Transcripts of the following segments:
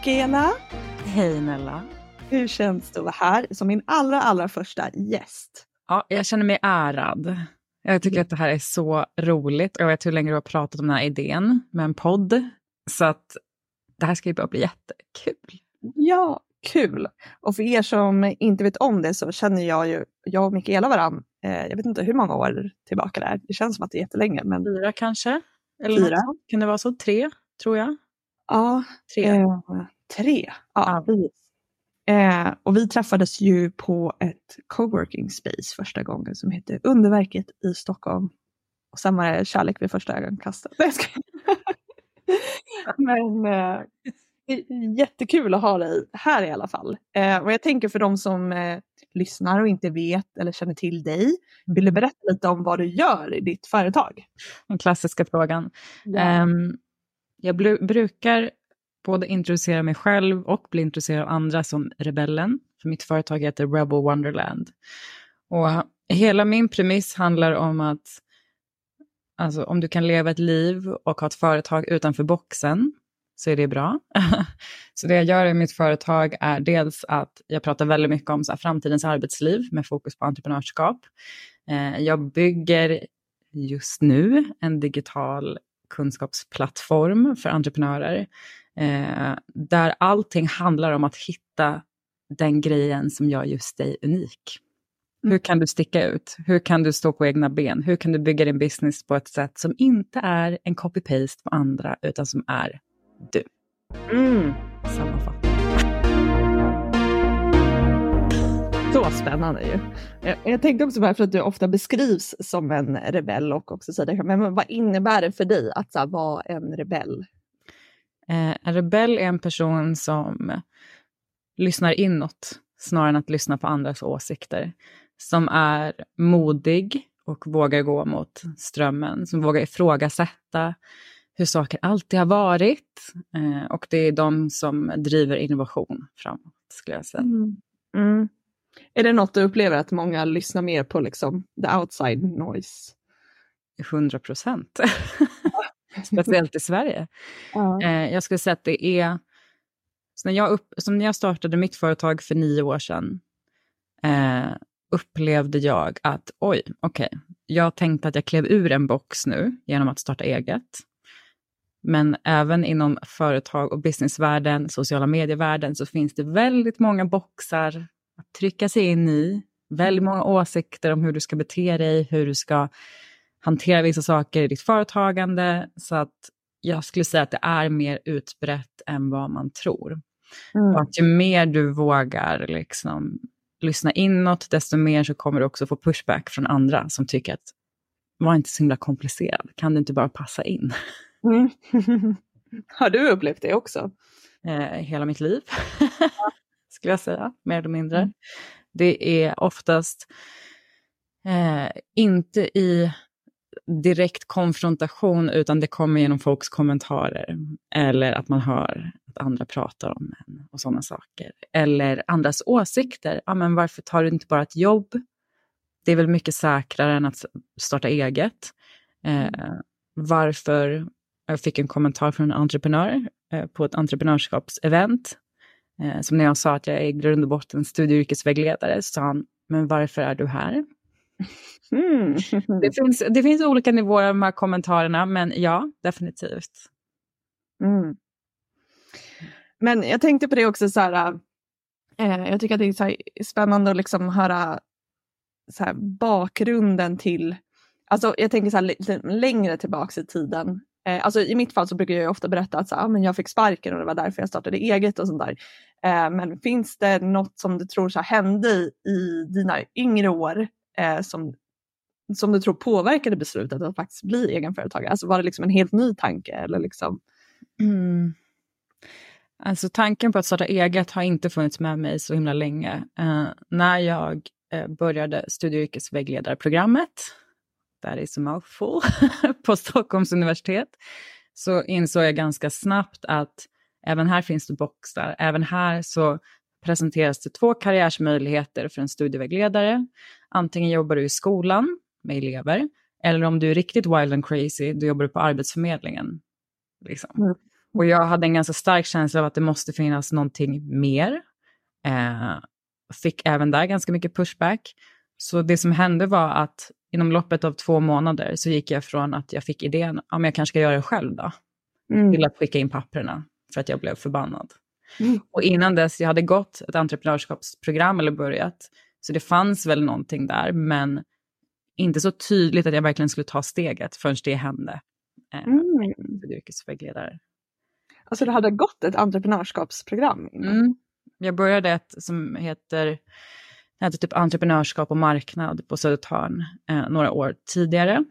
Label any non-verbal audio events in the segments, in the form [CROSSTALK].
Mikaela! Hej Nella! Hur känns det att vara här som min allra, allra första gäst? Ja, jag känner mig ärad. Jag tycker att det här är så roligt och jag vet hur länge du har pratat om den här idén med en podd. Så att det här ska ju bara bli jättekul. Ja, kul! Och för er som inte vet om det så känner jag ju, jag och Mikaela varandra, eh, jag vet inte hur många år tillbaka det är. Det känns som att det är jättelänge. Men... Fyra kanske? Eller Fyra. Kan det vara så? Tre, tror jag. Ja, Tre. Eh, tre. Ja, precis. Eh, och vi träffades ju på ett coworking space första gången som hette Underverket i Stockholm. Och det kärlek vid första ögonkastet. Nej, jag. [LAUGHS] Men eh, jättekul att ha dig här i alla fall. Eh, och jag tänker för de som eh, lyssnar och inte vet eller känner till dig, vill du berätta lite om vad du gör i ditt företag? Den klassiska frågan. Ehm, jag brukar både introducera mig själv och bli intresserad av andra som rebellen. För mitt företag heter Rebel Wonderland. Och hela min premiss handlar om att alltså, om du kan leva ett liv och ha ett företag utanför boxen så är det bra. [LAUGHS] så det jag gör i mitt företag är dels att jag pratar väldigt mycket om så här, framtidens arbetsliv med fokus på entreprenörskap. Eh, jag bygger just nu en digital kunskapsplattform för entreprenörer eh, där allting handlar om att hitta den grejen som gör just dig unik. Hur kan du sticka ut? Hur kan du stå på egna ben? Hur kan du bygga din business på ett sätt som inte är en copy-paste på andra, utan som är du? Mm. Sammanfattning. Så spännande ju. Jag, jag tänkte också bara för att du ofta beskrivs som en rebell och också säger men vad innebär det för dig att här, vara en rebell? Eh, en rebell är en person som lyssnar inåt snarare än att lyssna på andras åsikter. Som är modig och vågar gå mot strömmen, som vågar ifrågasätta hur saker alltid har varit. Eh, och det är de som driver innovation framåt, skulle jag säga. Mm. Mm. Är det något du upplever att många lyssnar mer på, liksom the outside noise? 100 procent. [LAUGHS] Speciellt i Sverige. [LAUGHS] Ja. Eh, jag skulle säga att det är... Så när, jag upp, som när jag startade mitt företag för nio år sedan eh, upplevde jag att oj, okej, jag tänkte att jag klev ur en box nu genom att starta eget. Men även inom företag och businessvärlden, sociala medievärlden, så finns det väldigt många boxar att trycka sig in i. Väldigt många åsikter om hur du ska bete dig, hur du ska hantera vissa saker i ditt företagande. Så att jag skulle säga att det är mer utbrett än vad man tror. Mm. Och att ju mer du vågar liksom lyssna inåt, desto mer så kommer du också få pushback från andra som tycker att var inte så himla komplicerad, kan du inte bara passa in? Mm. [LAUGHS] Har du upplevt det också? Eh, hela mitt liv, skulle jag säga, mer eller mindre. Det är oftast eh, inte i direkt konfrontation, utan det kommer genom folks kommentarer. Eller att man hör att andra pratar om en och sådana saker. Eller andras åsikter. Ja, men varför tar du inte bara ett jobb? Det är väl mycket säkrare än att starta eget. Eh, varför? Jag fick en kommentar från en entreprenör eh, på ett entreprenörskapsevent. Eh, som när jag sa att jag är i grund och botten studie och yrkesvägledare, så sa han, men varför är du här? Mm. Det finns, det finns olika nivåer av de här kommentarerna, men ja, definitivt. Mm. Men jag tänkte på det också, så här, eh, jag tycker att det är så här spännande att liksom höra så här, bakgrunden till, alltså jag tänker så här, lite längre tillbaka i tiden. Eh, alltså I mitt fall så brukar jag ofta berätta att så ah, men jag fick sparken och det var därför jag startade eget och sånt där. Eh, men finns det något som du tror så hände i, i dina yngre år eh, som, som du tror påverkade beslutet att faktiskt bli egenföretagare? Alltså var det liksom en helt ny tanke? Eller liksom? Mm. Alltså tanken på att starta eget har inte funnits med mig så himla länge. Eh, när jag eh, började studie och yrkesvägledarprogrammet, that is a mouthful, på Stockholms universitet, så insåg jag ganska snabbt att även här finns det boxar. Även här så presenteras det två karriärsmöjligheter för en studievägledare. Antingen jobbar du i skolan med elever, eller om du är riktigt wild and crazy, då jobbar du på Arbetsförmedlingen. Liksom. Mm. Och jag hade en ganska stark känsla av att det måste finnas någonting mer. Eh, fick även där ganska mycket pushback. Så det som hände var att inom loppet av två månader så gick jag från att jag fick idén, ja men jag kanske ska göra det själv då, mm. till att skicka in papperna för att jag blev förbannad. Mm. Och innan dess, jag hade gått ett entreprenörskapsprogram eller börjat, så det fanns väl någonting där, men inte så tydligt att jag verkligen skulle ta steget förrän det hände. Eh, mm. yrkesvägledare. Alltså du hade gått ett entreprenörskapsprogram? Mm. Jag började ett som heter, heter typ entreprenörskap och marknad på Södertörn eh, några år tidigare.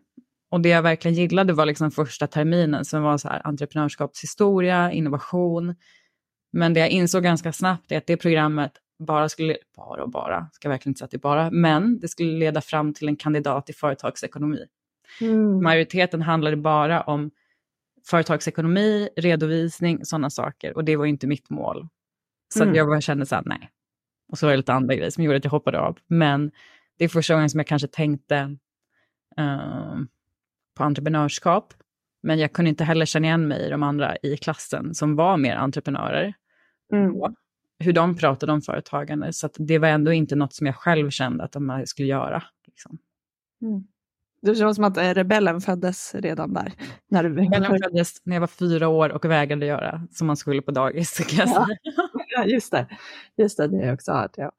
Och det jag verkligen gillade var liksom första terminen som var så här entreprenörskapshistoria, innovation. Men det jag insåg ganska snabbt är att det programmet bara skulle, bara och bara, ska verkligen inte säga att det bara, men det skulle leda fram till en kandidat i företagsekonomi. Mm. Majoriteten handlade bara om företagsekonomi, redovisning, sådana saker. Och det var inte mitt mål. Så mm. jag bara kände så här, nej. Och så var det lite andra grejer som gjorde att jag hoppade av. Men det är första gången som jag kanske tänkte uh, på entreprenörskap. Men jag kunde inte heller känna igen mig i de andra i klassen som var mer entreprenörer. Mm. Hur de pratade om företagande. Så det var ändå inte något som jag själv kände att de skulle göra. Liksom. Mm. Det känns som att eh, rebellen föddes redan där. När du... Rebellen föddes när jag var fyra år och vägrade göra som man skulle på dagis. Kan jag säga. [LAUGHS] Ja, just det. Just det, det har jag också hört. Ja.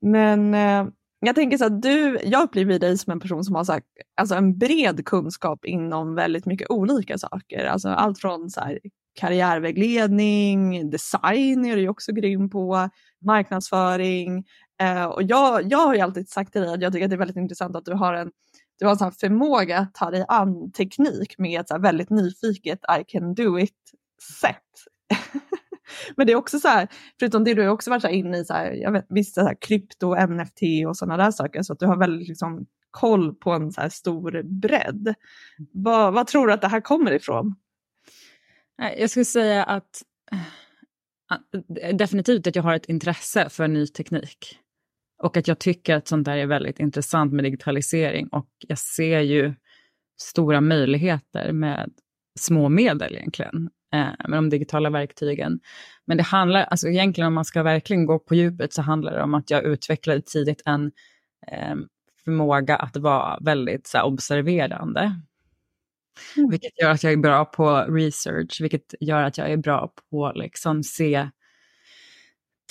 [LAUGHS] Men eh, jag tänker så att du, jag upplever dig som en person som har så här, alltså en bred kunskap inom väldigt mycket olika saker. Alltså allt från så här, karriärvägledning, design är du också grym på, marknadsföring, Eh, och jag, jag har ju alltid sagt till dig att jag tycker att det är väldigt intressant att du har en, du har en sån förmåga att ta dig an teknik med ett så väldigt nyfiket I can do it-sätt. [LAUGHS] Men det är också så här, förutom det du har också varit så inne i så här, jag vet, vissa så här, krypto, NFT och sådana där saker, så att du har väldigt liksom, koll på en så här stor bredd. Vad, vad tror du att det här kommer ifrån? Jag skulle säga att eh, definitivt att jag har ett intresse för ny teknik. Och att jag tycker att sånt där är väldigt intressant med digitalisering och jag ser ju stora möjligheter med små medel egentligen, eh, med de digitala verktygen. Men det handlar, alltså egentligen om man ska verkligen gå på djupet så handlar det om att jag utvecklade tidigt en eh, förmåga att vara väldigt så här, observerande. Mm. Vilket gör att jag är bra på research, vilket gör att jag är bra på liksom se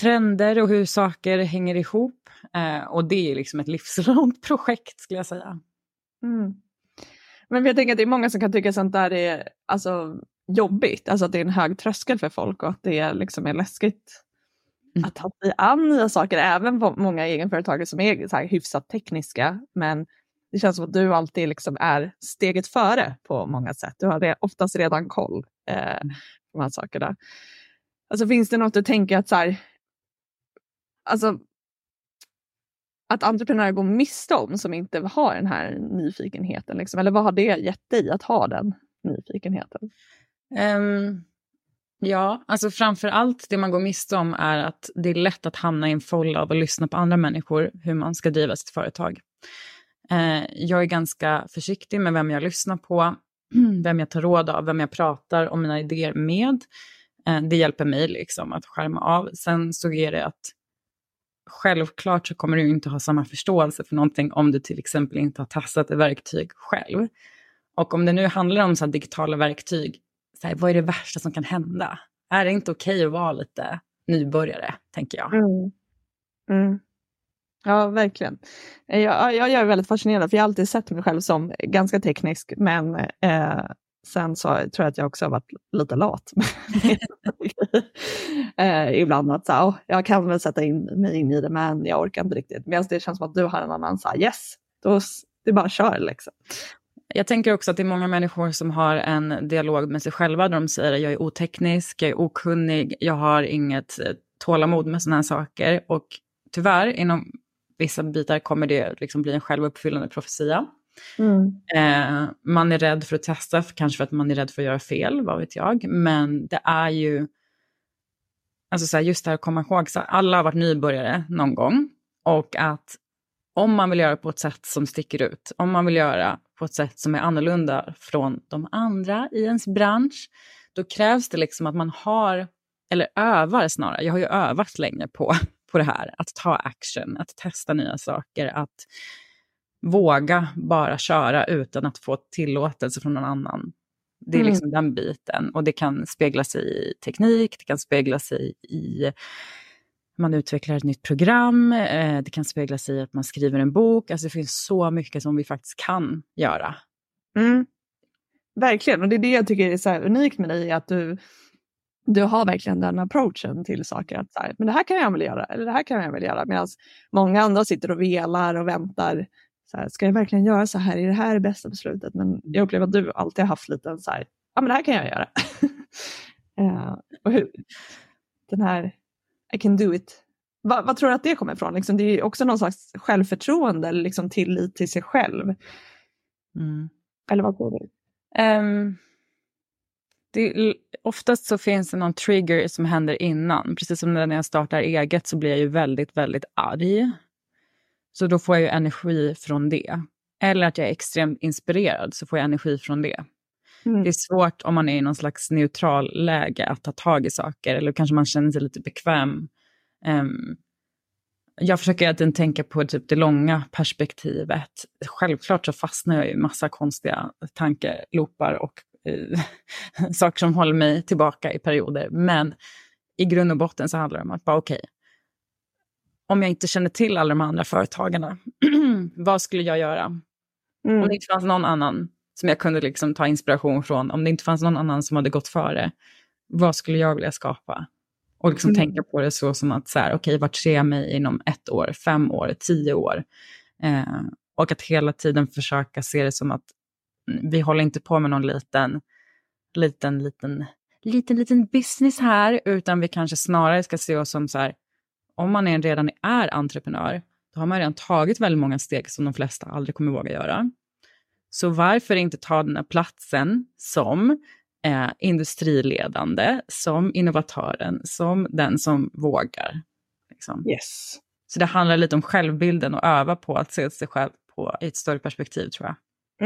trender och hur saker hänger ihop. Eh, och det är liksom ett livslångt [LAUGHS] projekt skulle jag säga. Mm. Men jag tänker att det är många som kan tycka sånt där är alltså, jobbigt, alltså att det är en hög tröskel för folk och att det liksom är läskigt mm. att ta sig an nya saker, även på många egenföretagare som är så här hyfsat tekniska. Men det känns som att du alltid liksom är steget före på många sätt. Du har det oftast redan koll eh, mm. på de här sakerna. Alltså finns det något du tänker att så här, alltså, att entreprenörer går miste om som inte har den här nyfikenheten? Liksom? Eller vad har det gett dig att ha den nyfikenheten? Um, ja, alltså framför allt det man går miste om är att det är lätt att hamna i en folla av att lyssna på andra människor hur man ska driva sitt företag. Uh, jag är ganska försiktig med vem jag lyssnar på, [CLEARS THROAT] vem jag tar råd av, vem jag pratar om mina idéer med. Uh, det hjälper mig liksom att skärma av. Sen så är det att självklart så kommer du inte ha samma förståelse för någonting om du till exempel inte har tassat ett verktyg själv. Och om det nu handlar om så digitala verktyg, så här, vad är det värsta som kan hända? Är det inte okej okay att vara lite nybörjare, tänker jag. Mm. Mm. Ja, verkligen. Eh, jag, jag, jag är väldigt fascinerad, för jag har alltid sett mig själv som ganska teknisk, men eh, Sen så tror jag att jag också har varit lite lat. [LAUGHS] eh, ibland att så, oh, jag kan väl sätta in mig in i det men jag orkar inte riktigt. Medan det känns som att du har en annan så här, yes, då, det är bara kör liksom. Jag tänker också att det är många människor som har en dialog med sig själva där de säger att jag är oteknisk, jag är okunnig, jag har inget eh, tålamod med sådana här saker. Och tyvärr, inom vissa bitar kommer det liksom bli en självuppfyllande profetia. Mm. Eh, man är rädd för att testa, kanske för att man är rädd för att göra fel, vad vet jag. Men det är ju, alltså så här, just det här att komma ihåg, så här, alla har varit nybörjare någon gång. Och att om man vill göra på ett sätt som sticker ut, om man vill göra på ett sätt som är annorlunda från de andra i ens bransch, då krävs det liksom att man har, eller övar snarare, jag har ju övat länge på, [LAUGHS] på det här, att ta action, att testa nya saker, att våga bara köra utan att få tillåtelse från någon annan. Det är mm. liksom den biten. Och det kan spegla sig i teknik, det kan spegla sig i man utvecklar ett nytt program, eh, det kan spegla sig i att man skriver en bok. Alltså det finns så mycket som vi faktiskt kan göra. Mm. Verkligen, och det är det jag tycker är så unikt med dig, att du, du har verkligen den approachen till saker. Att så här, men det här kan jag väl göra, eller det här kan jag väl göra. Medan många andra sitter och velar och väntar. Så här, ska jag verkligen göra så här? Är det här det bästa beslutet? Men jag upplever att du alltid har haft lite så här, ja men det här kan jag göra. uh, [LAUGHS] och hur, den här i can do it. Va, vad tror du att det kommer ifrån? Liksom, det är också någon slags självförtroende eller liksom tillit till sig själv. Mm. Eller vad tror du? Um, det, oftast så finns det någon trigger som händer innan. Precis som när jag startar eget så blir jag ju väldigt, väldigt arg. Så då får jag ju energi från det. Eller att jag är extremt inspirerad så får jag energi från det. Mm. Det är svårt om man är i någon slags neutral läge att ta tag i saker eller kanske man känner sig lite bekväm. Um, jag försöker att tänka på typ det långa perspektivet. Självklart så fastnar jag i massa konstiga tankeloopar och uh, [LAUGHS] saker som håller mig tillbaka i perioder. Men i grund och botten så handlar det om att bara okej, okay, om jag inte känner till alla de andra företagarna, [CLEARS THROAT] vad skulle jag göra? Mm. Om det inte fanns någon annan som jag kunde liksom ta inspiration från. Om det inte fanns någon annan som hade gått före, vad skulle jag vilja skapa? Och liksom mm. tänka på det så som att, så här, okej, okay, vart ser jag mig inom ett år, fem år, tio år? Eh, och att hela tiden försöka se det som att vi håller inte på med någon liten, liten, liten, liten, liten business här, utan vi kanske snarare ska se oss som så här, om man redan är entreprenör, då har man redan tagit väldigt många steg som de flesta aldrig kommer våga göra. Så varför inte ta den här platsen som eh, industriledande, som innovatören, som den som vågar. Liksom. Yes. Så det handlar lite om självbilden och öva på att se sig själv på i ett större perspektiv tror jag.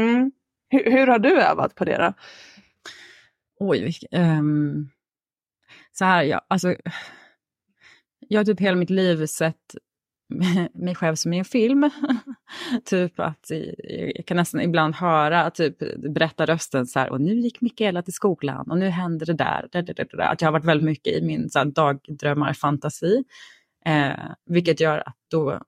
Mm. Hur, hur, har du övat på det då? Oj, um, så här, ja, alltså, jag har typ hela mitt liv sett [LAUGHS] mig själv som i en film. [LAUGHS] typ att jag kan nästan ibland höra typ berättarrösten så här, och nu gick Mikaela till skolan och nu händer det där. där, där, där. Att jag har varit väldigt mycket i min så här, dagdrömmarfantasi. Eh, vilket gör att då,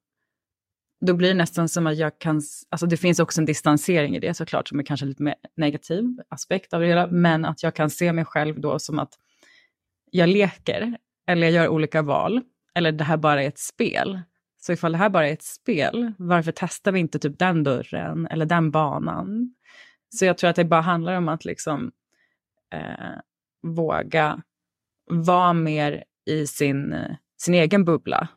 då blir det nästan som att jag kan, alltså det finns också en distansering i det såklart som är kanske lite mer negativ aspekt av det hela, men att jag kan se mig själv då som att jag leker eller jag gör olika val eller det här bara är ett spel så ifall det här bara är ett spel, varför testar vi inte typ den dörren eller den banan? Så jag tror att det bara handlar om att liksom eh, våga vara mer i sin, sin egen bubbla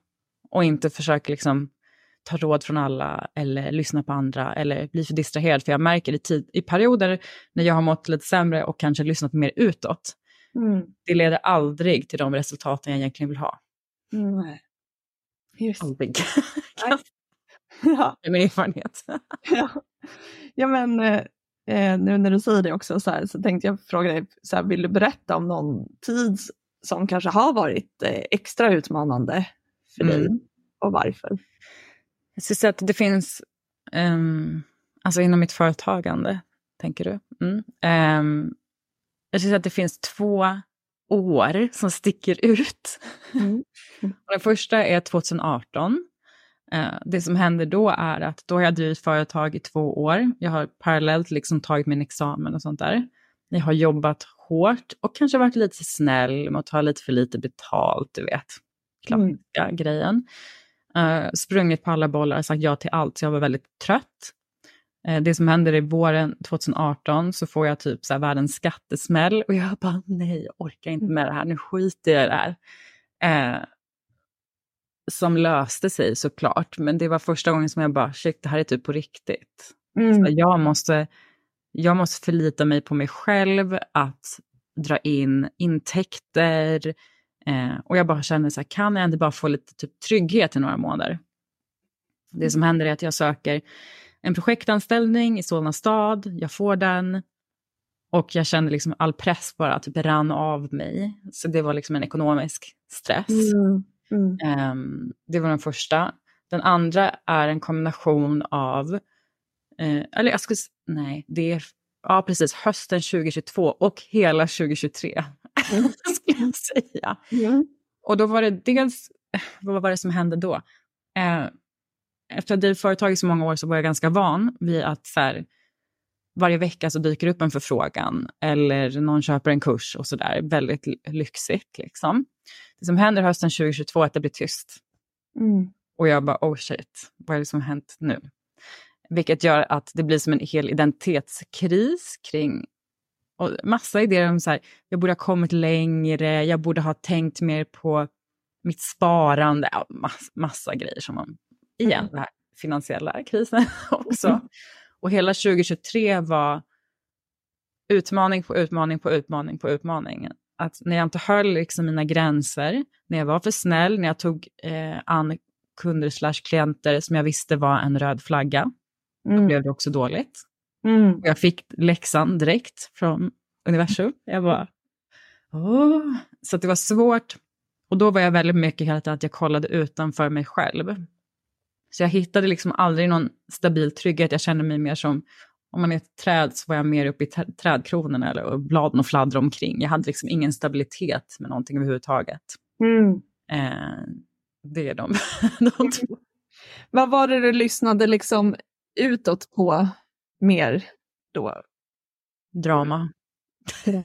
och inte försöka liksom ta råd från alla eller lyssna på andra eller bli för distraherad. För jag märker i, tid, i perioder när jag har mått lite sämre och kanske lyssnat mer utåt, mm. det leder aldrig till de resultaten jag egentligen vill ha. Mm. Just. Aldrig. [LAUGHS] [LAUGHS] ja. Det är min erfarenhet. [LAUGHS] ja. ja, men eh, nu när du säger det också så, här, så tänkte jag fråga dig, så här, vill du berätta om någon tid som kanske har varit eh, extra utmanande för mm. dig och varför? Jag skulle att det finns, um, alltså inom mitt företagande, tänker du? Mm. Um, jag skulle att det finns två år som sticker ut. Mm. [LAUGHS] Den första är 2018. Eh, det som händer då är att då har jag drivit företag i två år. Jag har parallellt liksom tagit min examen och sånt där. Jag har jobbat hårt och kanske varit lite snäll med att ta lite för lite betalt, du vet. Klassiska mm. grejen. Uh, sprungit på alla bollar, sagt ja till allt, så jag var väldigt trött. Eh, det som händer i våren 2018 så får jag typ så här världens skattesmäll och jag bara nej, jag orkar inte med det här, nu skiter jag i det här. Eh, som löste sig såklart, men det var första gången som jag bara shit, det här är typ på riktigt. Mm. Så jag, måste, jag måste förlita mig på mig själv att dra in intäkter eh, och jag bara känner så här, kan jag inte bara få lite typ trygghet i några månader? Det som händer är att jag söker en projektanställning i Solna stad, jag får den och jag kände liksom all press bara typ rann av mig. Så det var liksom en ekonomisk stress. Mm. Mm. Um, det var den första. Den andra är en kombination av, uh, eller jag skulle nej, det är, ja precis, hösten 2022 och hela 2023. Mm. [LAUGHS] skulle jag säga. Mm. Och då var det dels, vad var det som hände då? Uh, efter att ha drivit företag i så många år så var jag ganska van vid att så här, varje vecka så dyker upp en förfrågan eller någon köper en kurs och sådär. Väldigt lyxigt liksom. Det som händer hösten 2022 är att det blir tyst. Mm. Och jag bara, oh shit, vad är det som har hänt nu? Vilket gör att det blir som en hel identitetskris kring och massa idéer om så här, jag borde ha kommit längre, jag borde ha tänkt mer på mitt sparande, ja, massa, massa grejer som man, igen, den här finansiella krisen [LAUGHS] också. Och hela 2023 var utmaning på utmaning på utmaning på utmaning. Att när jag inte höll liksom mina gränser, när jag var för snäll, när jag tog eh, an kunder slash klienter som jag visste var en röd flagga, mm. då blev det också dåligt. Mm. Jag fick läxan direkt från universum. Jag bara, åh. Så det var svårt. Och då var jag väldigt mycket att jag kollade utanför mig själv. Så jag hittade liksom aldrig någon stabil trygghet. Jag kände mig mer som, om man är ett träd så var jag mer uppe i trädkronorna eller, och bladen och fladdrade omkring. Jag hade liksom ingen stabilitet med någonting överhuvudtaget. Mm. Eh, det är de, [LAUGHS] de två. Vad var det du lyssnade liksom utåt på mer då? Drama. [LAUGHS]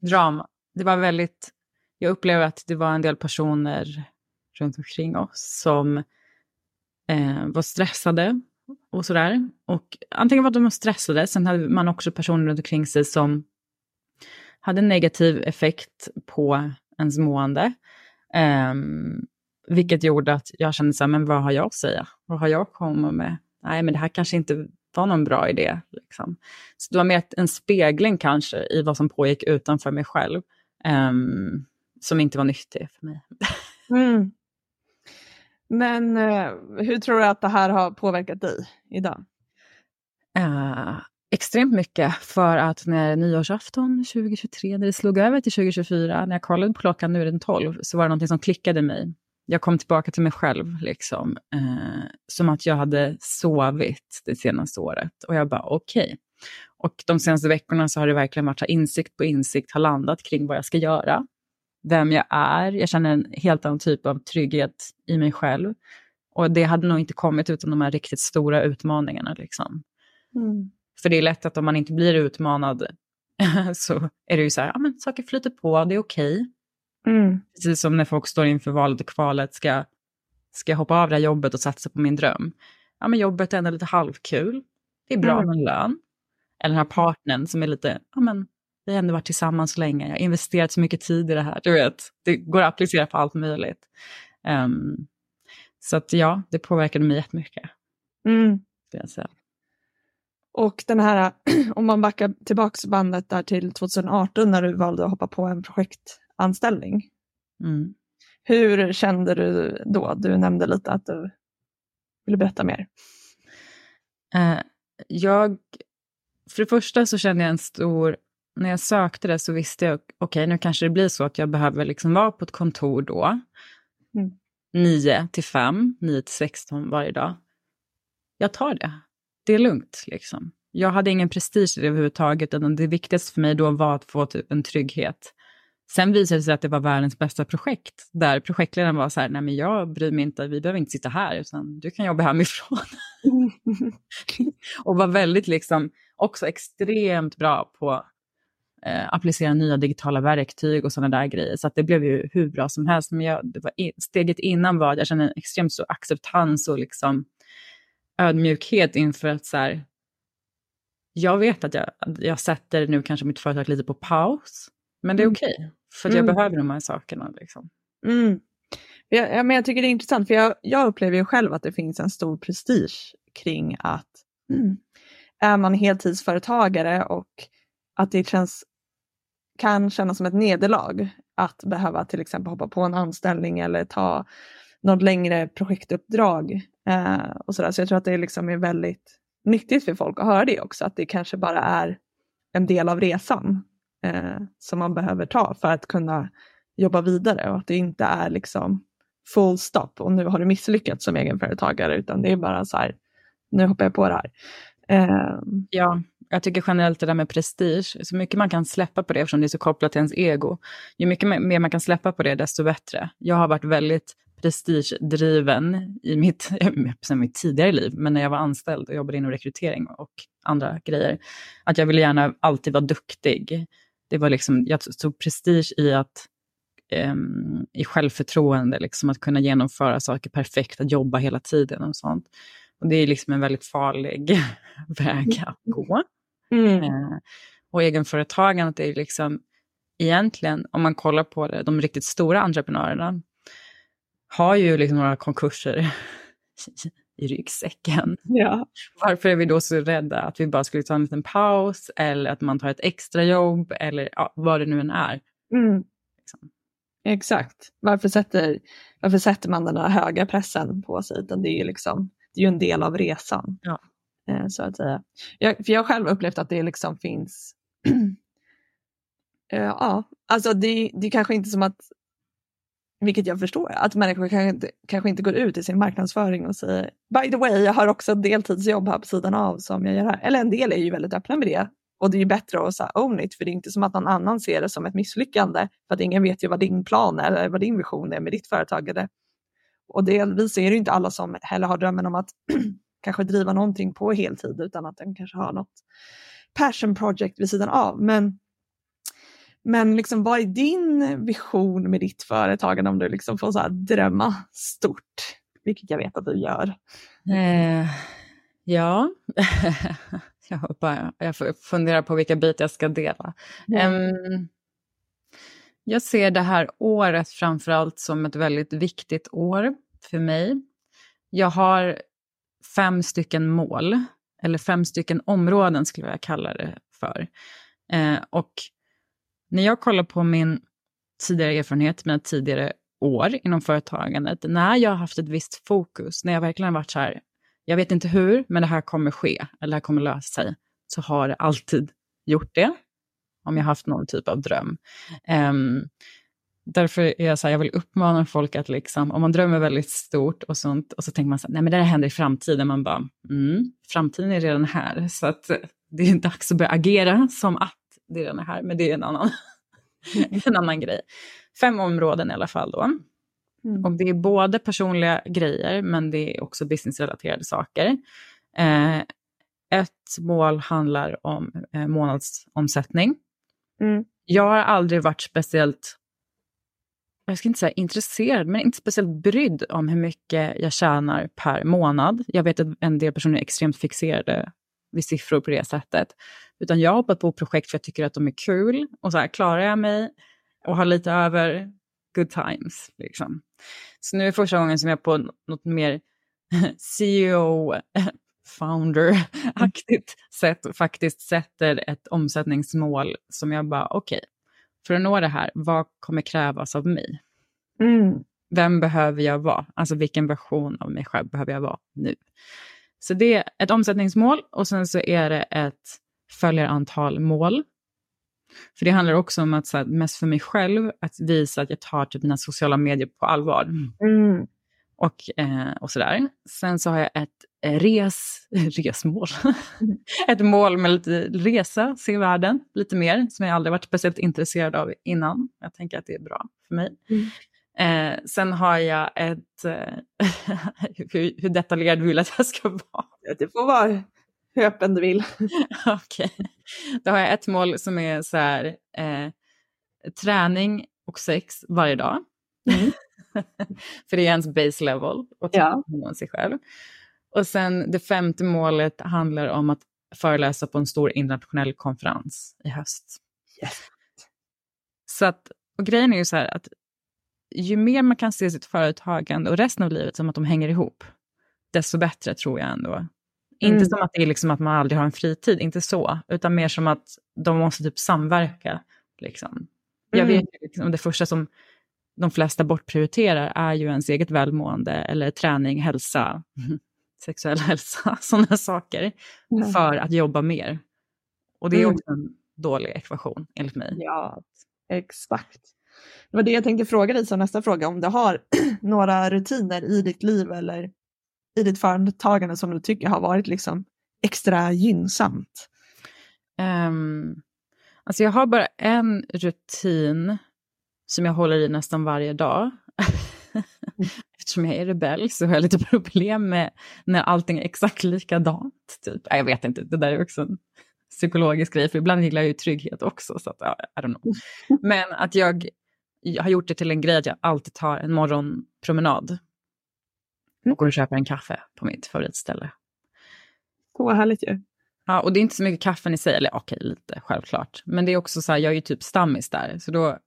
Drama. Det var väldigt, jag upplever att det var en del personer runt omkring oss som eh, var stressade och sådär. Och antingen var de stressade, sen hade man också personer runt omkring sig som hade negativ effekt på ens mående. Eh, vilket gjorde att jag kände så här, men vad har jag att säga? Vad har jag att komma med? Nej, men det här kanske inte var någon bra idé. Liksom. Så det var mer en spegling kanske i vad som pågick utanför mig själv, um, som inte var nyttig för mig. Mm. Men eh, hur tror du att det här har påverkat dig idag? Uh, extremt mycket, för att när nyårsafton 2023, när det slog över till 2024, när jag kollade på klockan, nu är den 12, så var det någonting som klickade i mig. Jag kom tillbaka till mig själv, liksom. Uh, som att jag hade sovit det senaste året. Och jag bara, okej. Okay. Och de senaste veckorna så har det verkligen varit insikt på insikt har landat kring vad jag ska göra vem jag är. Jag känner en helt annan typ av trygghet i mig själv. Och det hade nog inte kommit utan de här riktigt stora utmaningarna. Liksom. Mm. För det är lätt att om man inte blir utmanad [LAUGHS] så är det ju så här, ja men saker flyter på, det är okej. Okay. Mm. Precis som när folk står inför valet och kvalet, ska, ska jag hoppa av det här jobbet och satsa på min dröm? Ja men jobbet är ändå lite halvkul, det är bra mm. med lön. Eller den här partnern som är lite, ja men vi har ändå varit tillsammans så länge, jag har investerat så mycket tid i det här. Du vet, det går att applicera på allt möjligt. Um, så att ja, det påverkade mig jättemycket. Mm. Och den här, [CLEARS THROAT] om man backar tillbaka bandet där till 2018 när du valde att hoppa på en projektanställning. Mm. Hur kände du då? Du nämnde lite att du ville berätta mer. Uh, jag, för det första så kände jag en stor när jag sökte det så visste jag, okej okay, nu kanske det blir så att jag behöver liksom vara på ett kontor då. Mm. 9 till 5, 9 till 16 varje dag. Jag tar det. Det är lugnt liksom. Jag hade ingen prestige i det överhuvudtaget, utan det viktigaste för mig då var att få typ en trygghet. Sen visade det sig att det var världens bästa projekt, där projektledaren var så här, nej men jag bryr mig inte, vi behöver inte sitta här, utan du kan jobba hemifrån. [LAUGHS] [LAUGHS] och var väldigt liksom, också extremt bra på eh, applicera nya digitala verktyg och sådana där grejer. Så att det blev ju hur bra som helst. Men jag, det var in, steget innan var att jag kände en extremt stor acceptans och liksom ödmjukhet inför att så här, jag vet att jag, jag sätter nu kanske mitt företag lite på paus, men det är mm. okej, okay, för jag mm. behöver de här sakerna. Liksom. Mm. Ja, men jag tycker det är intressant, för jag, jag, upplever ju själv att det finns en stor prestige kring att mm, är man heltidsföretagare och att det känns kan kännas som ett nederlag att behöva till exempel hoppa på en anställning eller ta något längre projektuppdrag. Eh, och sådär. Så jag tror att det liksom är väldigt nyttigt för folk att höra det också, att det kanske bara är en del av resan eh, som man behöver ta för att kunna jobba vidare och att det inte är liksom full stop och nu har du misslyckats som egenföretagare utan det är bara så här, nu hoppar jag på det här. Eh, ja, jag tycker generellt det där med prestige, så mycket man kan släppa på det eftersom det är så kopplat till ens ego. Ju mycket mer man kan släppa på det, desto bättre. Jag har varit väldigt prestigedriven i mitt, [LAUGHS] mitt tidigare liv, men när jag var anställd och jobbade inom rekrytering och andra grejer, att jag ville gärna alltid vara duktig. Det var liksom, jag tog prestige i att um, i självförtroende, liksom, att kunna genomföra saker perfekt, att jobba hela tiden och sånt. Och det är liksom en väldigt farlig [LAUGHS] väg att gå. Mm. Uh, och egenföretagandet är liksom egentligen, om man kollar på det, de riktigt stora entreprenörerna, har ju liksom några konkurser [LAUGHS] i ryggsäcken. Ja. Varför är vi då så rädda att vi bara skulle ta en liten paus eller att man tar ett extrajobb eller ja, vad det nu än är. Mm. Liksom. Exakt. Varför sätter, varför sätter man den här höga pressen på sig? Utan det är ju liksom, det är ju en del av resan. Ja. Eh, så att säga. Jag, för jag har själv upplevt att det liksom finns [CLEARS THROAT] eh, Ja, alltså det, det är kanske inte som att vilket jag förstår, att människor kanske inte, kanske inte går ut i sin marknadsföring och säger By the way, jag har också ett deltidsjobb här på sidan av som jag gör här. Eller en del är ju väldigt öppna med det. Och det är ju bättre att säga own it, för det är inte som att någon annan ser det som ett misslyckande. För att ingen vet ju vad din plan är eller vad din vision är med ditt företagande. Och delvis är det ju inte alla som heller har drömmen om att [CLEARS THROAT] kanske driva någonting på heltid utan att den kanske har något passion project vid sidan av. Men men liksom, vad är din vision med ditt företagande om du liksom får så här drömma stort? Vilket jag vet att du gör. Eh, ja, [LAUGHS] jag, bara, jag funderar på vilka bitar jag ska dela. Mm. Um, jag ser det här året framförallt som ett väldigt viktigt år för mig. Jag har fem stycken mål, eller fem stycken områden skulle jag kalla det för. Eh, och när jag kollar på min tidigare erfarenhet, mina tidigare år inom företagandet, när jag har haft ett visst fokus, när jag verkligen har varit så här, jag vet inte hur, men det här kommer ske, eller det här kommer lösa sig, så har det alltid gjort det, om jag har haft någon typ av dröm. Um, därför är jag så här, jag vill uppmana folk att liksom, om man drömmer väldigt stort och sånt, och så tänker man så här, nej men det här händer i framtiden, man bara, mm, framtiden är redan här, så att det är dags att börja agera som att det är den här, men det är en annan, [LAUGHS] en annan grej. Fem områden i alla fall då. Mm. Och det är både personliga grejer, men det är också businessrelaterade saker. Eh, ett mål handlar om eh, månadsomsättning. Mm. Jag har aldrig varit speciellt, jag ska inte säga intresserad, men inte speciellt brydd om hur mycket jag tjänar per månad. Jag vet att en del personer är extremt fixerade vid siffror på det sättet. Utan jag har hoppat på projekt för jag tycker att de är kul och så här, klarar jag mig och har lite över, good times. Liksom. Så nu är första gången som jag på något mer [LAUGHS] CEO founder-aktigt sätt faktiskt sätter ett omsättningsmål som jag bara, okej, okay, för att nå det här, vad kommer krävas av mig? Mm. Vem behöver jag vara? Alltså vilken version av mig själv behöver jag vara nu? Så det är ett omsättningsmål och sen så är det ett följarantal mål. För det handlar också om att, så här, mest för mig själv, att visa att jag tar typ mina sociala medier på allvar. Mm. Och, eh, och sådär. Sen så har jag ett res, [LAUGHS] resmål. ett mål med lite resa, se världen lite mer, som jag aldrig varit speciellt intresserad av innan. Jag tänker att det är bra för mig. Mm. Eh, sen har jag ett... Eh, [LAUGHS] hur, hur detaljerad vill att jag ska vara? Det får vara hur öppen du vill. [LAUGHS] Okej. Okay. Då har jag ett mål som är så här, eh, träning och sex varje dag. Mm. För det är ens base level och ja. om sig själv. Och sen det femte målet handlar om att föreläsa på en stor internationell konferens i höst. Yes. Så att, och grejen är ju så här att ju mer man kan se sitt företagande och resten av livet som att de hänger ihop, desto bättre tror jag ändå. Mm. Inte som att det är liksom att man aldrig har en fritid, inte så, utan mer som att de måste typ samverka. Liksom. Jag mm. vet liksom, det första som de flesta bortprioriterar är ju ens eget välmående eller träning, hälsa, sexuell [LAUGHS] hälsa, sådana saker, mm. för att jobba mer. Och det är mm. också en dålig ekvation enligt mig. Ja, exakt. Det var det jag tänkte fråga dig som nästa fråga, om du har [CLEARS THROAT] några rutiner i ditt liv eller i ditt företagande som du tycker har varit liksom extra gynnsamt? Um, alltså jag har bara en rutin som jag håller i nästan varje dag. [LAUGHS] [LAUGHS] Eftersom jag är rebell så har jag lite problem med när allting är exakt likadant. Typ. Jag vet inte, det där är också en psykologisk grej, för ibland gillar jag ju trygghet också. Så att, I don't know. [LAUGHS] Men att jag, jag har gjort det till en grej att jag alltid tar en morgonpromenad och går och köper en kaffe på mitt favoritställe. Så härligt ju. Ja, och det är inte så mycket kaffen i sig, eller okej, lite självklart. Men det är också så här, jag är ju typ stammis där, så då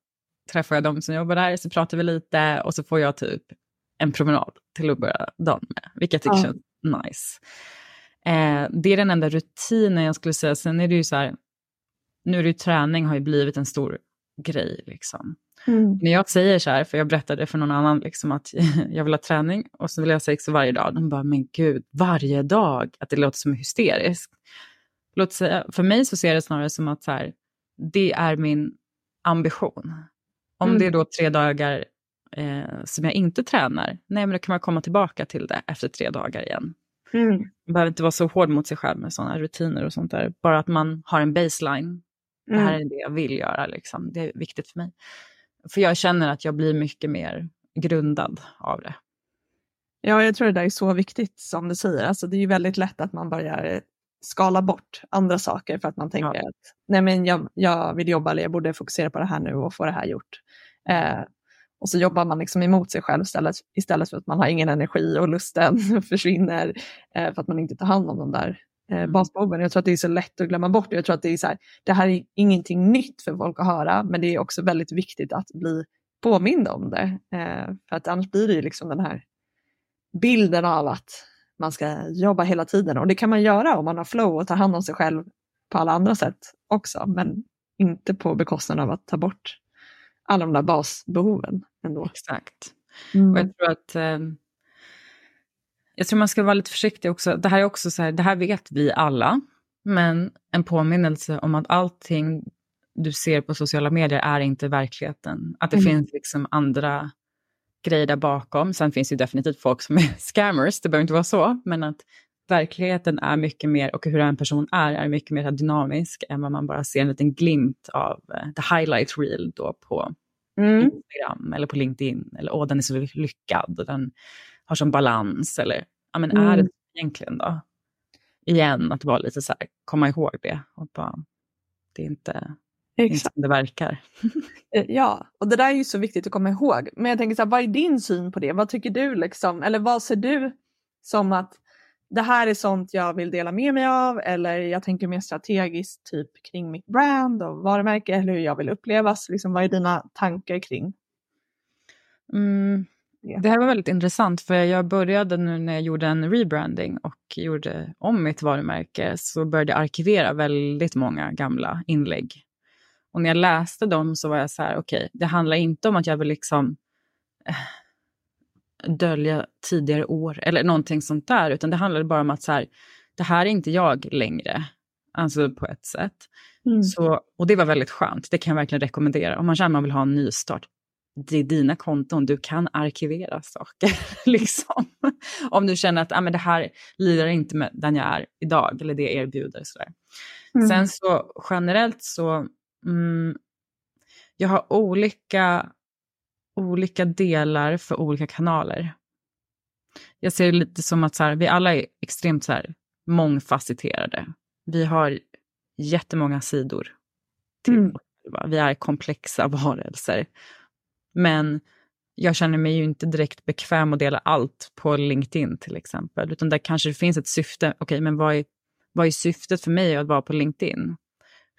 träffar jag de som jobbar där, så pratar vi lite och så får jag typ en promenad till att börja dagen med, vilket jag tycker ja. känns nice. Eh, det är den enda rutinen jag skulle säga. Sen är det ju så här, nu är det ju träning har ju blivit en stor grej liksom. Mm. När jag säger så här, för jag berättade för någon annan liksom att [LAUGHS] jag vill ha träning och så vill jag ha sex varje dag. De bara, men gud, varje dag? Att det låter som hysteriskt. Låt säga, för mig så ser det snarare som att så här, det är min ambition. Om mm. det är då tre dagar eh, som jag inte tränar, nej men då kan man komma tillbaka till det efter tre dagar igen. Mm. Man behöver inte vara så hård mot sig själv med sådana rutiner och sånt där. Bara att man har en baseline. Det här mm. är det jag vill göra, liksom. det är viktigt för mig. För jag känner att jag blir mycket mer grundad av det. Ja, jag tror det där är så viktigt som du säger. Alltså, det är ju väldigt lätt att man börjar skala bort andra saker för att man tänker ja. att nej men jag, jag vill jobba eller jag borde fokusera på det här nu och få det här gjort. Eh, och så jobbar man liksom emot sig själv istället, istället för att man har ingen energi och lusten [LAUGHS] försvinner eh, för att man inte tar hand om de där eh, mm. basbehoven. Jag tror att det är så lätt att glömma bort. Jag tror att det är så här, det här är ingenting nytt för folk att höra, men det är också väldigt viktigt att bli påmind om det. Eh, för att annars blir det ju liksom den här bilden av att man ska jobba hela tiden och det kan man göra om man har flow och tar hand om sig själv på alla andra sätt också, men inte på bekostnad av att ta bort alla de där basbehoven ändå. Exakt. Mm. Och jag tror att eh, jag tror man ska vara lite försiktig också. Det här är också så här, det här vet vi alla, men en påminnelse om att allting du ser på sociala medier är inte verkligheten. Att det mm. finns liksom andra grejer där bakom. Sen finns det definitivt folk som är [LAUGHS] scammers, det behöver inte vara så, men att verkligheten är mycket mer, och hur en person är, är mycket mer dynamisk än vad man bara ser en liten glimt av uh, the highlight reel då på mm. Instagram eller på LinkedIn. Eller åh, den är så lyckad och den har sån balans. Eller ja, men mm. är det egentligen då? Igen, att vara lite så här, komma ihåg det. Och bara, det är inte, Exakt. det verkar. [LAUGHS] Eh, ja, och det där är ju så viktigt att komma ihåg. Men jag tänker så här, vad är din syn på det? Vad tycker du liksom? Eller vad ser du som att det här är sånt jag vill dela med mig av eller jag tänker mer strategiskt typ kring mitt brand och varumärke eller hur jag vill upplevas. Liksom, vad är dina tankar kring? Mm. Det här var väldigt intressant för jag började nu när jag gjorde en rebranding och gjorde om mitt varumärke så började jag arkivera väldigt många gamla inlägg. Och när jag läste dem så var jag så här, okej, okay, det handlar inte om att jag vill liksom eh, dölja tidigare år eller någonting sånt där, utan det handlade bara om att så här, det här är inte jag längre, alltså på ett sätt. Mm. Så, och det var väldigt skönt, det kan jag verkligen rekommendera. Om man känner att man vill ha en nystart, det är dina konton, du kan arkivera saker. [LAUGHS] liksom. Om du känner att ah, men det här lirar inte med den jag är idag, eller det jag erbjuder. Sådär. Mm. Sen så generellt så, mm, jag har olika olika delar för olika kanaler. Jag ser det lite som att så här, vi alla är extremt så här, mångfacetterade. Vi har jättemånga sidor. Till mm. Vi är komplexa [LAUGHS] varelser. Men jag känner mig ju inte direkt bekväm att dela allt på LinkedIn till exempel. Utan där kanske det finns ett syfte. Okej, okay, men vad är, vad är syftet för mig att vara på LinkedIn?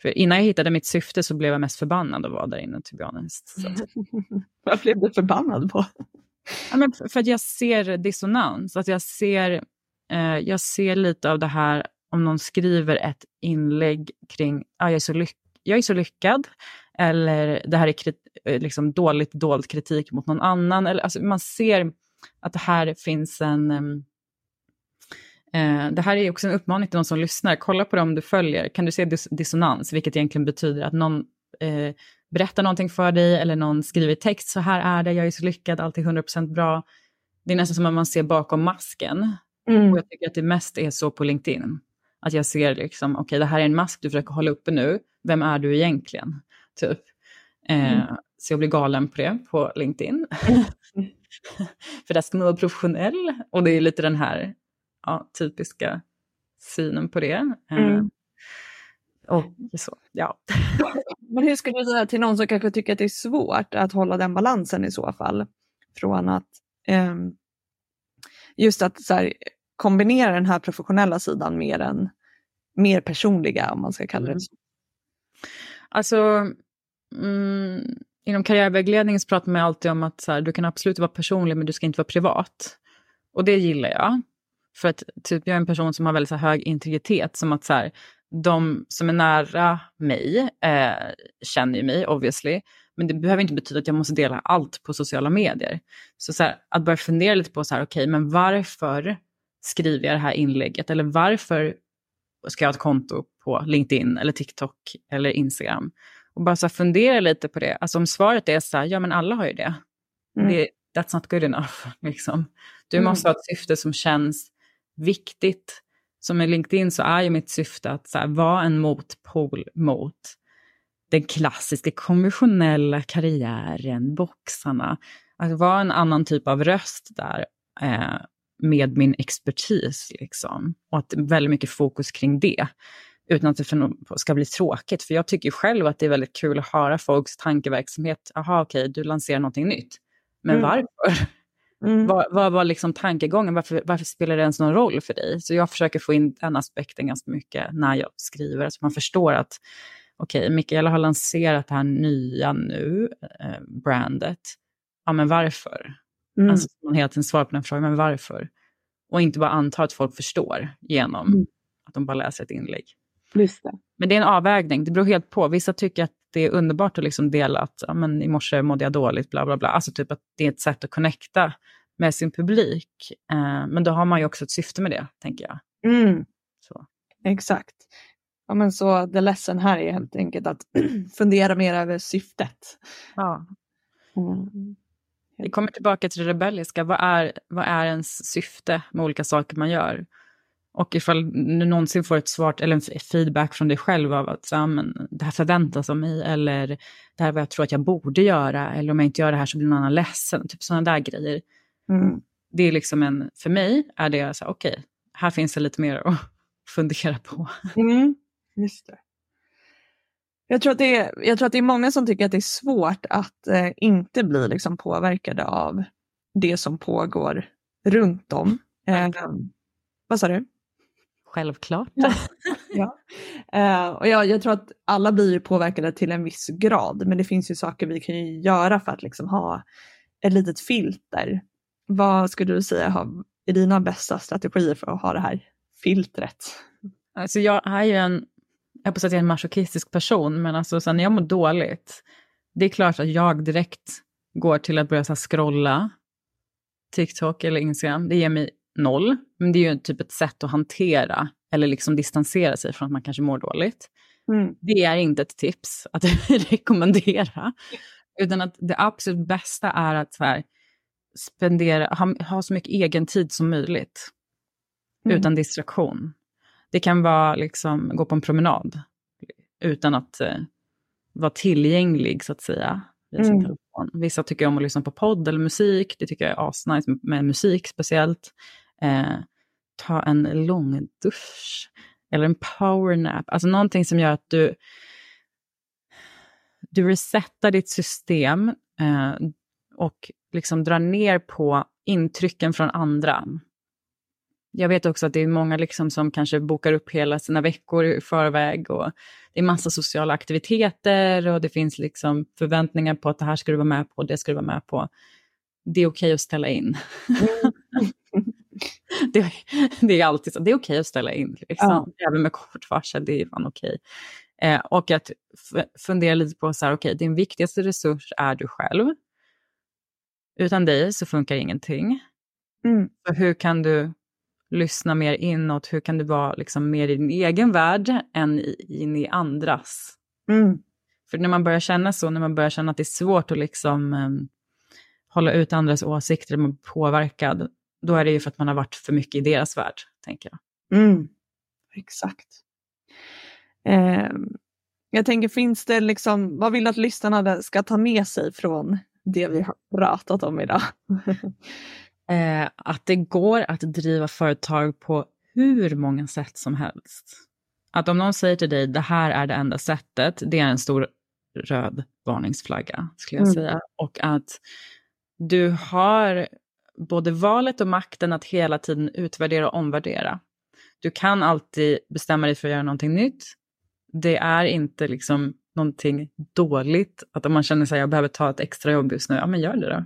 För innan jag hittade mitt syfte så blev jag mest förbannad att vara där inne, to be honest. [LAUGHS] Vad blev du förbannad på? Ja, men för att jag ser dissonans. Att jag, ser, eh, jag ser lite av det här om någon skriver ett inlägg kring ah, jag, är så lyck jag är så lyckad, eller det här är eh, liksom dåligt dold kritik mot någon annan. Eller, alltså, man ser att det här finns en... Eh, det här är också en uppmaning till de som lyssnar. Kolla på dem du följer. Kan du se dis dissonans, vilket egentligen betyder att någon eh, berättar någonting för dig eller någon skriver text, så här är det, jag är så lyckad, allt är 100% bra. Det är nästan som att man ser bakom masken. Mm. Och jag tycker att det mest är så på LinkedIn. Att jag ser liksom, okej okay, det här är en mask du försöker hålla uppe nu, vem är du egentligen? Typ. Eh, mm. Så jag blir galen på det på LinkedIn. [LAUGHS] För där ska man vara professionell och det är lite den här ja, typiska synen på det. Eh, mm. och så, ja. [LAUGHS] Men hur skulle du säga till någon som kanske tycker att det är svårt att hålla den balansen i så fall? Från att eh, just att så här, kombinera den här professionella sidan med den mer personliga, om man ska kalla det mm. så. Alltså, mm, inom karriärvägledning så pratar man alltid om att så här, du kan absolut vara personlig men du ska inte vara privat. Och det gillar jag. För att typ, jag är en person som har väldigt så här, hög integritet, som att så här, de som är nära mig eh, känner ju mig obviously, men det behöver inte betyda att jag måste dela allt på sociala medier. Så, så här, att börja fundera lite på så här, okej, okay, men varför skriver jag det här inlägget? Eller varför ska jag ha ett konto på LinkedIn eller TikTok eller Instagram? Och bara så fundera lite på det. Alltså om svaret är så här, ja men alla har ju det. Mm. det that's not good enough. [LAUGHS] Liksom. Du mm. måste ha ett syfte som känns viktigt. Som med LinkedIn så är ju mitt syfte att här, vara en motpol mot den klassiska konventionella karriären, boxarna. Att vara en annan typ av röst där. Eh, med min expertis. Liksom. Och att väldigt mycket fokus kring det. Utan att det ska bli tråkigt. För jag tycker själv att det är väldigt kul att höra folks tankeverksamhet. Jaha, okej, okay, du lanserar någonting nytt. Men mm. varför? Mm. Vad, vad var liksom tankegången? Varför, varför spelar det ens någon roll för dig? Så jag försöker få in den aspekten ganska mycket när jag skriver. Så man förstår att okej, okay, Mikaela har lanserat det här nya nu, eh, brandet. Ja, men varför? Mm. Alltså man hela tiden svarar på den frågan, men varför? Och inte bara anta att folk förstår genom mm. att de bara läser ett inlägg. Just det. Men det är en avvägning, det beror helt på. Vissa tycker att det är underbart att liksom dela att ja, men i morse mådde jag dåligt, bla bla bla. Alltså typ att det är ett sätt att connecta med sin publik. Eh, men då har man ju också ett syfte med det, tänker jag. Mm. Så. Exakt. Ja, men så det ledsen här är helt enkelt att [CLEARS THROAT] fundera mer över syftet. Ja. Mm. Vi kommer tillbaka till det rebelliska. Vad är, vad är ens syfte med olika saker man gör? Och ifall du någonsin får ett svar eller en feedback från dig själv av att ja, men, det här förväntas av mig eller det här är vad jag tror att jag borde göra eller om jag inte gör det här så blir någon annan ledsen. Typ sådana där grejer. Mm. Det är liksom en, för mig är det så okej, okay, här finns det lite mer att [LAUGHS] fundera på. Mm. Just det. Jag tror, att det är, jag tror att det är många som tycker att det är svårt att eh, inte bli liksom påverkade av det som pågår runt om. Eh, vad sa du? Självklart. Ja. [LAUGHS] ja. Eh, och jag, jag, tror att alla blir påverkade till en viss grad, men det finns ju saker vi kan göra för att liksom ha ett litet filter. Vad skulle du säga är dina bästa strategier för att ha det här filtret? Alltså jag är ju en jag på sätt en masochistisk person, men alltså sen när jag mår dåligt, det är klart att jag direkt går till att börja så scrolla TikTok eller Instagram. Det ger mig noll, men det är ju typ ett sätt att hantera eller liksom distansera sig från att man kanske mår dåligt. Mm. Det är inte ett tips att [LAUGHS] rekommendera, utan att det absolut bästa är att så här, spendera, ha, ha så mycket egen tid som möjligt mm. utan distraktion. Det kan vara liksom gå på en promenad utan att eh, vara tillgänglig så att säga. Via sin mm. telefon. Vissa tycker om att lyssna på podd eller musik. Det tycker jag är asnice med musik speciellt. Eh, ta en lång dusch eller en powernap. Alltså någonting som gör att du, du resetar ditt system eh, och liksom drar ner på intrycken från andra. Jag vet också att det är många liksom som kanske bokar upp hela sina veckor i förväg och det är massa sociala aktiviteter och det finns liksom förväntningar på att det här ska du vara med på, det ska du vara med på. Det är okej okay att ställa in. Mm. [LAUGHS] det, det, är alltid så, det är okej okay att ställa in. Liksom. Ja. Även med kort varsel, det är fan okej. Eh, och att fundera lite på så här, okej, okay, din viktigaste resurs är du själv. Utan dig så funkar ingenting. Mm. Så hur kan du lyssna mer inåt? Hur kan du vara liksom mer i din egen värld än in i andras? Mm. För när man börjar känna så, när man börjar känna att det är svårt att liksom um, hålla ut andras åsikter, man blir påverkad, då är det ju för att man har varit för mycket i deras värld, tänker jag. Mm. Exakt. Eh, jag tänker, finns det liksom, vad vill du att lyssnarna ska ta med sig från det vi har pratat om idag? [LAUGHS] eh, att det går att driva företag på hur många sätt som helst. Att om någon säger till dig, det här är det enda sättet, det är en stor röd varningsflagga, skulle jag mm. säga. Och att du har både valet och makten att hela tiden utvärdera och omvärdera. Du kan alltid bestämma dig för att göra någonting nytt. Det är inte liksom någonting dåligt att om man känner sig jag behöver ta ett extra jobb just nu, ja men gör det då.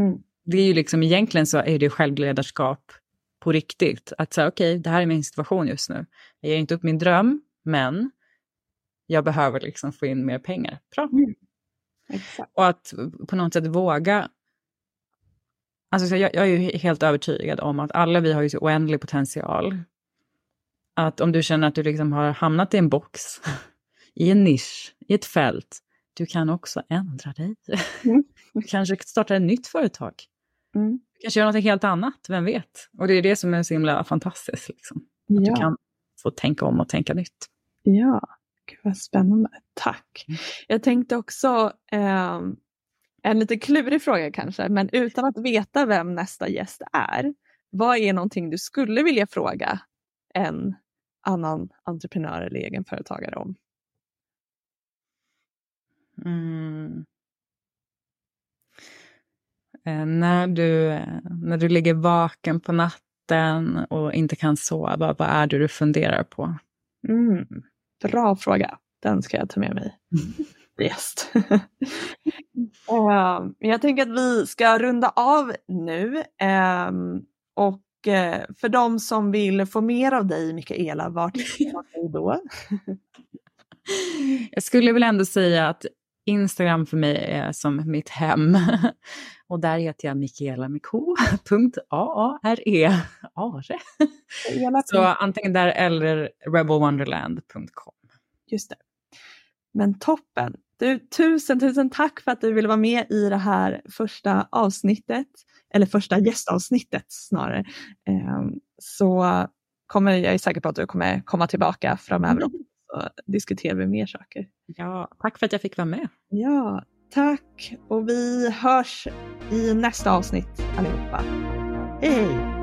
Mm. Det är ju liksom egentligen så är det självledarskap på riktigt. Att säga okej, okay, det här är min situation just nu. Jag ger inte upp min dröm, men jag behöver liksom få in mer pengar. Bra. Mm. Och att på något sätt våga Alltså jag, jag, är ju helt övertygad om att alla vi har ju så oändlig potential. Att om du känner att du liksom har hamnat i en box, [LAUGHS] i en nisch, i ett fält, du kan också ändra dig. Mm. [LAUGHS] Du kanske startar ett nytt företag. Mm. Du kanske gör något helt annat, vem vet? Och det är det som är så himla fantastiskt. Liksom. Att ja. du kan få tänka om och tänka nytt. Ja, Gud vad spännande. Tack. Mm. Jag tänkte också, eh, en lite klurig fråga kanske, men utan att veta vem nästa gäst är. Vad är någonting du skulle vilja fråga en annan entreprenör eller egenföretagare om? Mm. Eh, när, du, när du ligger vaken på natten och inte kan sova, vad är det du funderar på? Mm. Bra fråga, den ska jag ta med mig. [LAUGHS] Yes. [LAUGHS] uh, jag tänker att vi ska runda av nu. Um, och uh, för de som vill få mer av dig, Mikaela, vart [LAUGHS] hittar du då? jag skulle väl ändå säga att Instagram för mig är som mitt hem. [LAUGHS] Och där heter jag Mikaela med A-A-R-E. Are. Så antingen där eller rebelwonderland.com. Just det. Men toppen! Du, tusen, tusen tack för att du ville vara med i det här första avsnittet, eller första gästavsnittet snarare. Ehm, så kommer jag är säker på att du kommer komma tillbaka framöver och [LAUGHS] diskutera vi mer saker. Ja, tack för att jag fick vara med. Ja, tack och vi hörs i nästa avsnitt allihopa. Hej!